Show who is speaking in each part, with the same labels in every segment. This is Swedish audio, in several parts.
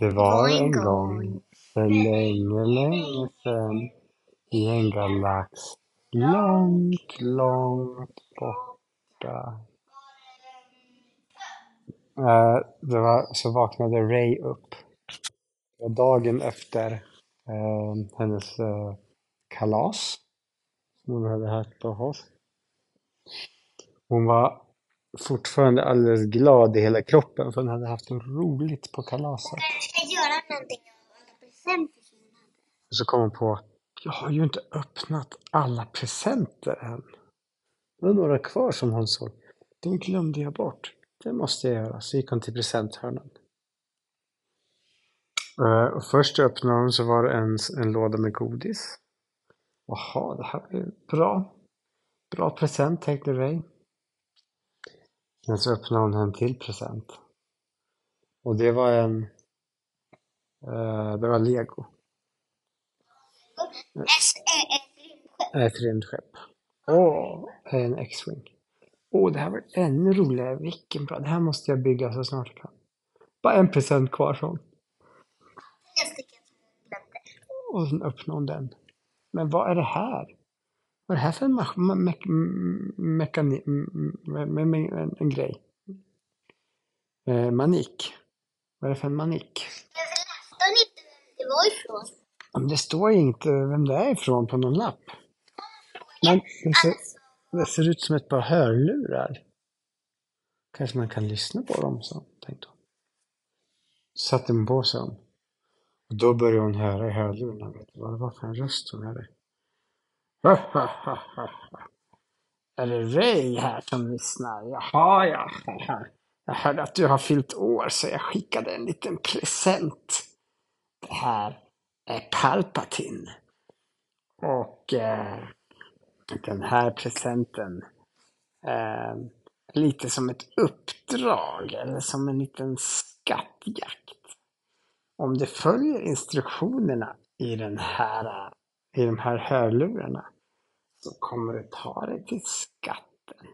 Speaker 1: Det var en gång för länge, länge sen i en galax långt, långt borta. Eh, det var, så vaknade Ray upp. Var dagen efter eh, hennes eh, kalas som hon hade haft på oss. Hon var fortfarande alldeles glad i hela kroppen för hon hade haft roligt på kalaset.
Speaker 2: Jag ska göra någonting av alla presenter som hon hade.
Speaker 1: Och så kom hon på, jag har ju inte öppnat alla presenter än. Det var några kvar som hon såg. De glömde jag bort. Det måste jag göra. Så gick hon till presenthörnan. Eh, och först öppnade hon så var det en, en låda med godis. Jaha, det här ju bra. Bra present tänkte Ray. Sen så öppnade hon en till present. Och det var en... eh, det var lego.
Speaker 2: Rymdskepp.
Speaker 1: Ett rymdskepp. Åh, en X-Wing. Åh, det här var ännu roligare. Vilken bra. Det här måste jag bygga så snart jag kan. Bara en present kvar
Speaker 2: glömde.
Speaker 1: Och sen öppnade hon den. Men vad är det här? Vad är det här för en, ma- ma- mek- m- mekani- m- m- m- m- en, grej? Eh, manik. Vad är det för en manik?
Speaker 2: Så läste hon inte vem det var ifrån.
Speaker 1: Men Det står ju inte vem det är ifrån på någon lapp. Men det ser,
Speaker 2: Alltså,
Speaker 1: det ser ut som ett par hörlurar. Kanske man kan lyssna på dem, så tänkte hon. Satte hon på sig dem. Och då började hon höra i hörlurarna. Vet du vad det var för en röst hon hörde? Är det Ray här som lyssnar? Jaha, ja. Jag hörde att du har fyllt år så jag skickade en liten present. Det här är Palpatine. Och eh, den här presenten eh, lite som ett uppdrag eller som en liten skattjakt. Om du följer instruktionerna i, den här, i de här hörlurarna så kommer du ta dig till skatten.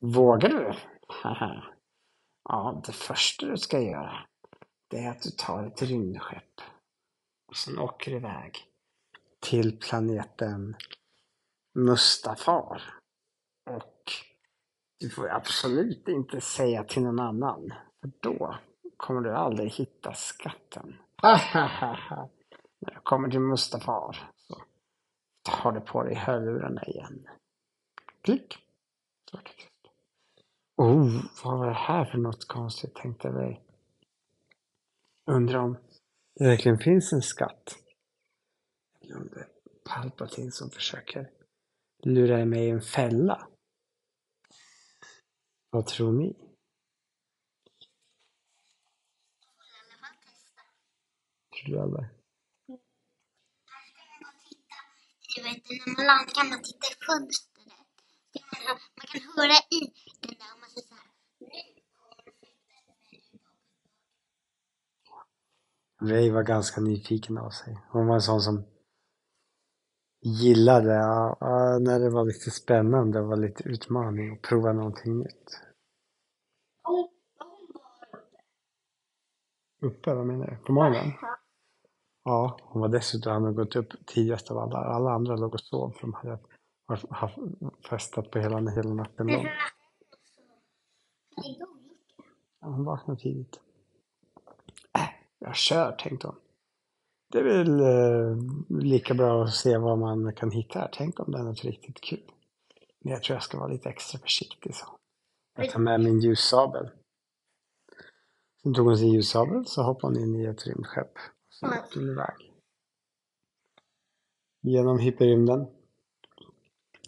Speaker 1: Vågar du? Haha. ja, det första du ska göra det är att du tar ett rymdskepp och sen åker iväg till planeten Mustafar. Och du får absolut inte säga till någon annan, för då kommer du aldrig hitta skatten. När du kommer till Mustafar så tar du på dig hörlurarna igen. Klick! Oh, vad var det här för något konstigt, tänkte jag. mig. Undrar om det verkligen finns en skatt. Eller om det är Palpatine som försöker lura mig i en fälla. Vad tror ni? Tror du alla?
Speaker 2: du vet, när man landar kan man titta i fönstret. Så Man kan, höra i den där och man säger så här. "Nu
Speaker 1: Ray var ganska nyfiken av sig. Hon var en sån som gillade ja, när det var lite spännande och var lite utmaning och prova någonting nytt. Uppe, vad menar du? På morgonen? Ja, hon var dessutom, hade gått upp tidigast av alla. Alla andra låg och sov för de hade haft- haft festat på hela, hela natten lång. Ja, Hon vaknade tidigt. Äh, jag kör, tänkte hon. Det är väl eh, lika bra att se vad man kan hitta här. Tänk om det är något riktigt kul. Men jag tror jag ska vara lite extra försiktig, så. Jag tar med min ljussabel. Sen tog hon sin ljussabel, så hoppade hon in i ett rymdskepp. Så åkte hon iväg. Genom hyperrymden.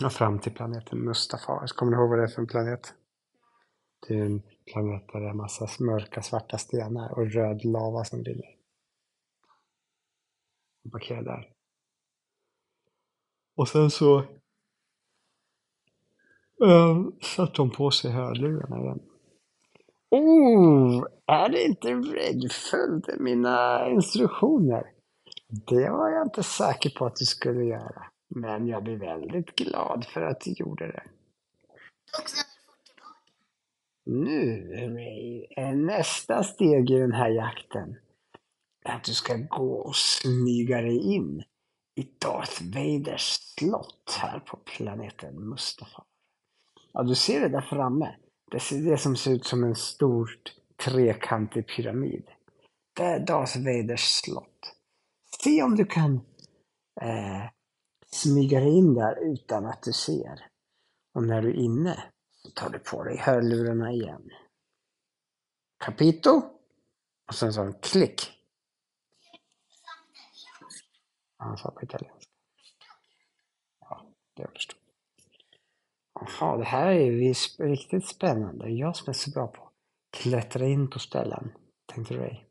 Speaker 1: Och fram till planeten Mustafar. Kommer du ihåg vad det är för en planet? Det är en planet där det är massa mörka svarta stenar och röd lava som rinner. Hon parkerade där. Och sen så eh, äh, satte hon på sig hörlurarna igen. Oh, är det inte Red följde mina instruktioner? Det var jag inte säker på att du skulle göra. Men jag blir väldigt glad för att du gjorde det. Nu, Ray, är nästa steg i den här jakten. att du ska gå och smyga dig in i Darth Vaders slott här på planeten Mustafar. Ja, du ser det där framme. Det, det som ser ut som en stor trekantig pyramid. Det är Darth Vaders slott. Se om du kan eh, smyga dig in där utan att du ser. Och när du är inne så tar du på dig hörlurarna igen. Capito. Och sen så han klick. Han sa på italienska. Ja, det förstår. Jaha, det här är ju riktigt spännande. Jag som är så bra på att klättra in på ställen. Tänkte du dig?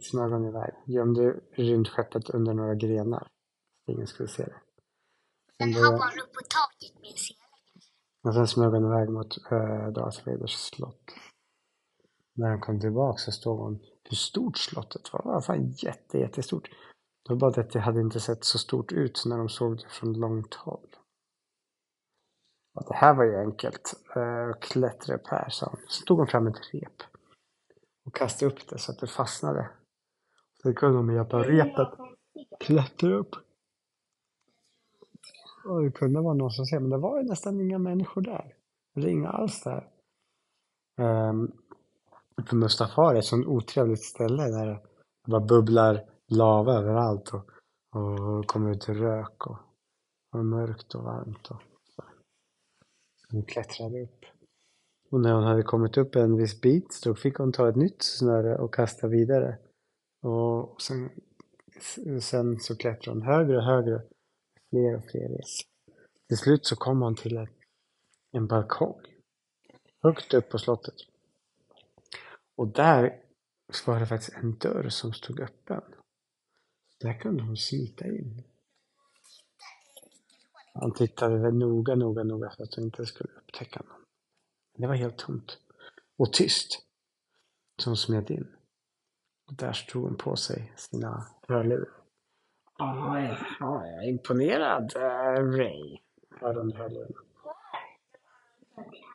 Speaker 1: Smög hon iväg. Gömde rymdskeppet under några grenar. Ingen skulle se det.
Speaker 2: Sen hoppade han upp på taket med en sele.
Speaker 1: Och sen smög han iväg mot äh, Darth Vaders slott. När han kom tillbaka så stod hon hur stort slottet var. Det var fan jätte, jättestort. Det var bara det att det hade inte sett så stort ut när de såg det från långt håll. Att det här var ju enkelt. Uh, klättra upp här, sa hon. Så tog hon fram ett rep. Och kastade upp det så att det fastnade. Så kunde hon med hjälp av repet klättra upp. Och det kunde vara någon som ser, men det var ju nästan inga människor där. Eller inga alls där. Ehm, um, för Mustafar är ett sånt otrevligt ställe där det bara bubblar lava överallt och, och kommer ut rök och, och mörkt och varmt. Och, hon klättrade upp. Och när hon hade kommit upp en viss bit så fick hon ta ett nytt snöre och kasta vidare. Och sen, sen så klättrade hon högre och högre. Fler och fler resor. Till slut så kom hon till en, en balkong. Högt upp på slottet. Och där var det faktiskt en dörr som stod öppen. Där kunde hon smita in. Han tittade väl noga, noga, noga för att hon inte skulle upptäcka någon. Det var helt tomt. Och tyst. Så hon smet in. Och där stod hon på sig sina hörlurar. Ja, jag är imponerad, uh, Ray. Hörde hon hörlurarna?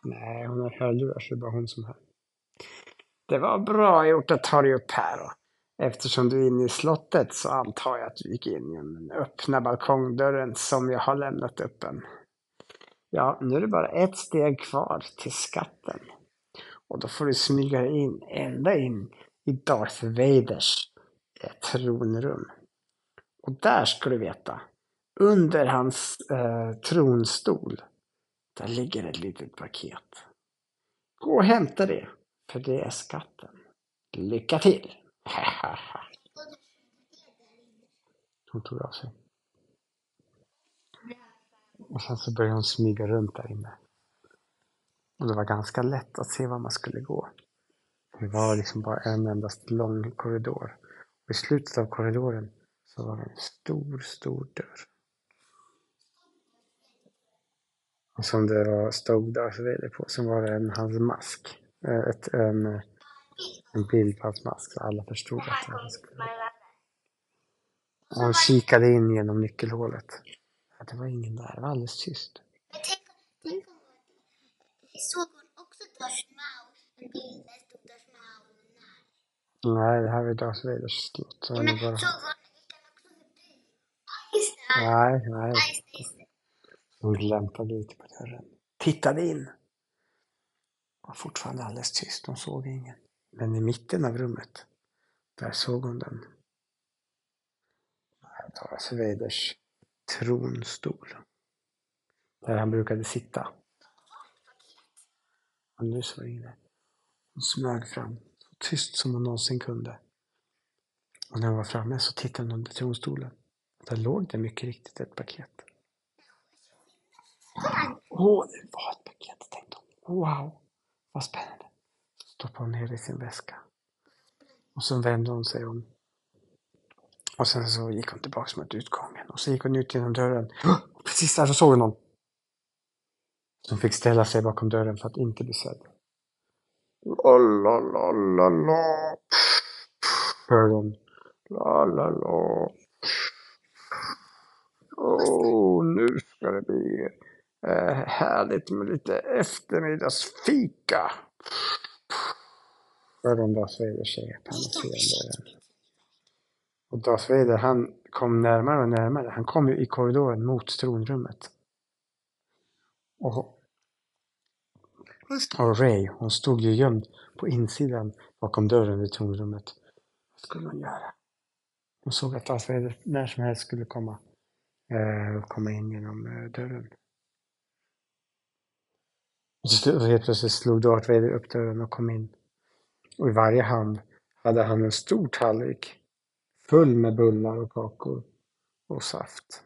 Speaker 1: Nej, hon har hörlurar så det är bara hon som hör. Det var bra gjort att ta dig upp här. Och eftersom du är inne i slottet så antar jag att du gick in genom den öppna balkongdörren som jag har lämnat öppen. Ja, nu är det bara ett steg kvar till skatten. Och då får du smyga dig in ända in i Darth Vaders eh, tronrum. Och där ska du veta, under hans eh, tronstol, där ligger ett litet paket. Gå och hämta det. För det är skatten. Lycka till! Hon tog av sig. Och sen så började hon smyga runt där inne. Och det var ganska lätt att se var man skulle gå. Det var liksom bara en endast lång korridor. Och i slutet av korridoren så var det en stor, stor dörr. Och som det var, stod Darth Vader på så var det en hans mask. Eh, ett, en, en bild på hans mask så alla förstod att han skulle... Och han kikade in genom nyckelhålet. Ja, det var ingen där, det var alldeles tyst.
Speaker 2: Men tänk, tänk om såg hon också Darth Maul, en bild där stod Darth Maul när?
Speaker 1: Nej, det här var Darth Vaders slott. Så
Speaker 2: Men
Speaker 1: bara...
Speaker 2: såg hon, det.
Speaker 1: Nej, nej.
Speaker 2: Det, det.
Speaker 1: Hon gläntade lite på dörren. Tittade in. Det var fortfarande alldeles tyst, hon såg ingen. Men i mitten av rummet, där såg hon den. Darth Vaders tronstol. Där han brukade sitta. Och nu så var det. Hon smög fram, så tyst som hon någonsin kunde. Och när hon var framme så tittade hon under tronstolen. Där låg det mycket riktigt ett paket. Åh, det var ett paket, tänkte hon. Wow, vad spännande. Så stoppade hon ner det i sin väska. Och så vände hon sig om. Och sen så gick hon tillbaka mot utgången. Och så gick hon ut genom dörren. Och precis där så såg hon någon. Som fick ställa sig bakom dörren för att inte bli sedd. La, la, la, la, la. Hörde hon. La, la, la. Åh, nu ska det bli eh, härligt med lite eftermiddagsfika. Hörde om Darth Vader säger på andra sidan dörren. Och Darth Vader han kom närmare och närmare. Han kom ju i korridoren mot tronrummet. Och, och Ray, hon stod ju gömd på insidan bakom dörren i tronrummet. Vad skulle hon göra? Hon såg att Darth Vader när som helst skulle komma, eh, komma in genom eh, dörren. Och helt plötsligt slog Darth Vader upp dörren och kom in. Och i varje hand hade han en stor tallrik full med bullar och kakor och saft.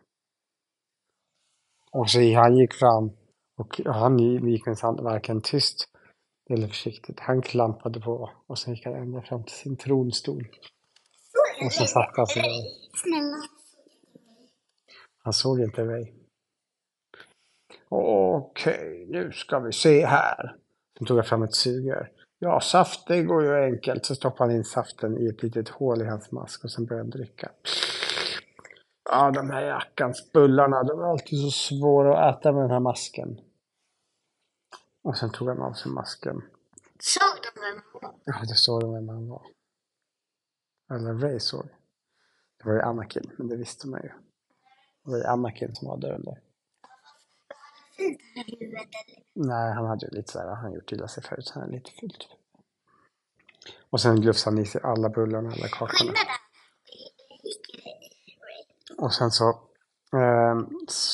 Speaker 1: Och så han gick fram och han gick minsann varken tyst eller försiktigt. Han klampade på och sen gick han ända fram till sin tronstol. Och så satte han sig där. Han såg inte mig. Okej, nu ska vi se här. Sen tog jag fram ett sugrör. Ja, saft det går ju enkelt. Så stoppade han in saften i ett litet hål i hans mask och sen började han dricka. Ja, de här jackans bullarna, de är alltid så svåra att äta med den här masken. Och sen tog han av sig masken.
Speaker 2: Såg de vem han var?
Speaker 1: Ja, det såg de vem han var. Eller Ray såg. Det var ju Anakin, men det visste man ju. Det var ju Anakin som var där
Speaker 2: här eller?
Speaker 1: Nej, han hade ju lite sådär, han gjort illa sig förut, så han är lite fylld. Och sen glufsade han i sig alla bullarna, alla kakorna. Och sen så, ehm,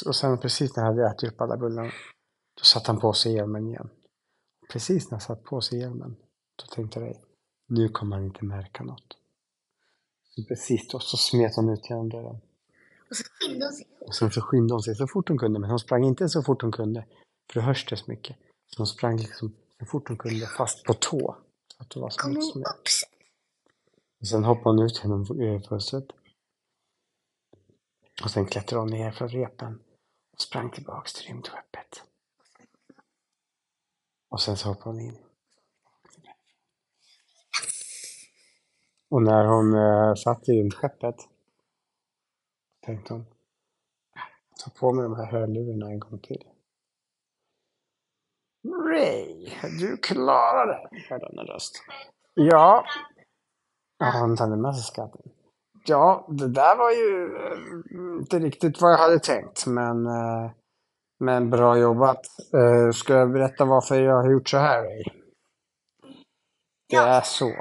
Speaker 1: och sen precis när han hade ätit upp alla bullarna, då satte han på sig hjälmen igen. Precis när han satt på sig hjälmen, då tänkte jag, nu kommer han inte märka något. Så precis då så smet hon ut genom dörren.
Speaker 2: Och så skyndade hon sig.
Speaker 1: Och sen så skyndade hon sig så fort hon kunde, men hon sprang inte så fort hon kunde, för det hörs det så mycket. Så hon sprang liksom så fort hon kunde, fast på tå. Så att det var så
Speaker 2: Kom hon upp sen?
Speaker 1: Och sen hoppade hon ut genom eh, fönstret. Och sen klättrade hon ner från repen och sprang tillbaks till rymdskeppet. Och sen så hoppade hon in. Och när hon eh, satt i rymdskeppet tänkte hon ta på mig de här hörlurarna en gång till. Ray, du klarar det, hörde hon en röst. Ja. Ja, han hade med sig skatten. Ja, det där var ju eh, inte riktigt vad jag hade tänkt, men, eh, men bra jobbat. Eh, Ska jag berätta varför jag har gjort så här, Ray? Det är så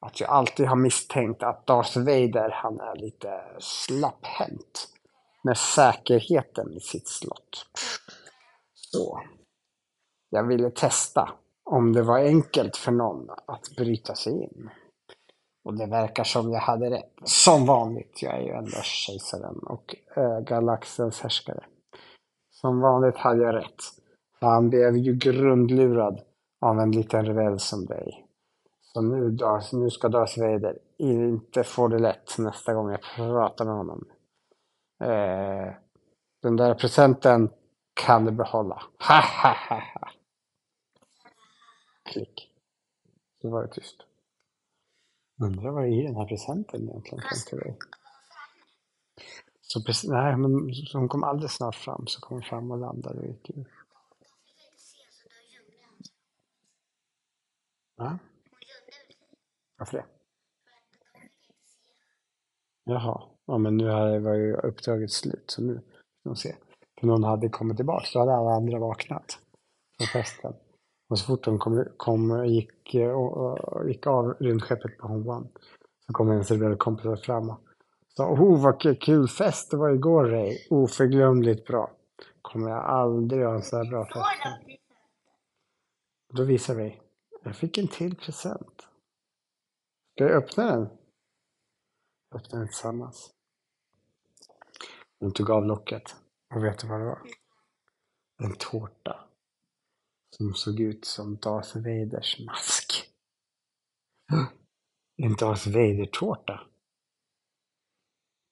Speaker 1: att jag alltid har misstänkt att Darth Vader, han är lite slapphänt med säkerheten i sitt slott. Så. Jag ville testa om det var enkelt för någon att bryta sig in. Och det verkar som jag hade rätt. Som vanligt, jag är ju ändå kejsaren och äh, galaxens härskare. Som vanligt hade jag rätt. Han blev ju grundlurad av en liten rebell som dig. Så nu, Darth, nu ska Darth Vader inte få det lätt nästa gång jag pratar med honom. Eh, den där presenten kan du behålla. Ha, ha, ha, ha. Klick. Så var det tyst. Undrar vad det är i den här presenten egentligen, tänkte jag. Så precis, nej, men hon kom alldeles snart fram, så kom hon fram och landade och gick ur. Va? Varför det? Jaha, ja men nu var ju uppdraget slut, så nu ska vi se. För någon hade kommit tillbaka, så hade alla andra vaknat från festen. Och så fort de kom, kom gick, och, gick av rymdskeppet på Hoan så kom ens rebellkompisar fram och sa Oh, vad kul fest det var igår Ray. Oförglömligt bra. Kommer jag aldrig ha en så här bra fest. igen." Då visar Ray. Jag fick en till present. Ska jag öppna den? Öppna den tillsammans. Hon tog av locket. Och vet du vad det var? En tårta. Som såg ut som Darth Vaders mask. En Darth Vader-tårta.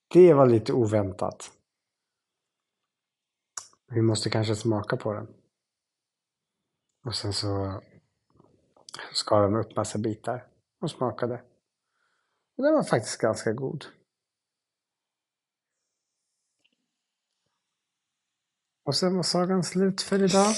Speaker 1: Det var lite oväntat. Vi måste kanske smaka på den. Och sen så skar de upp massa bitar och smakade. Och den var faktiskt ganska god. Och sen var sagan slut för idag.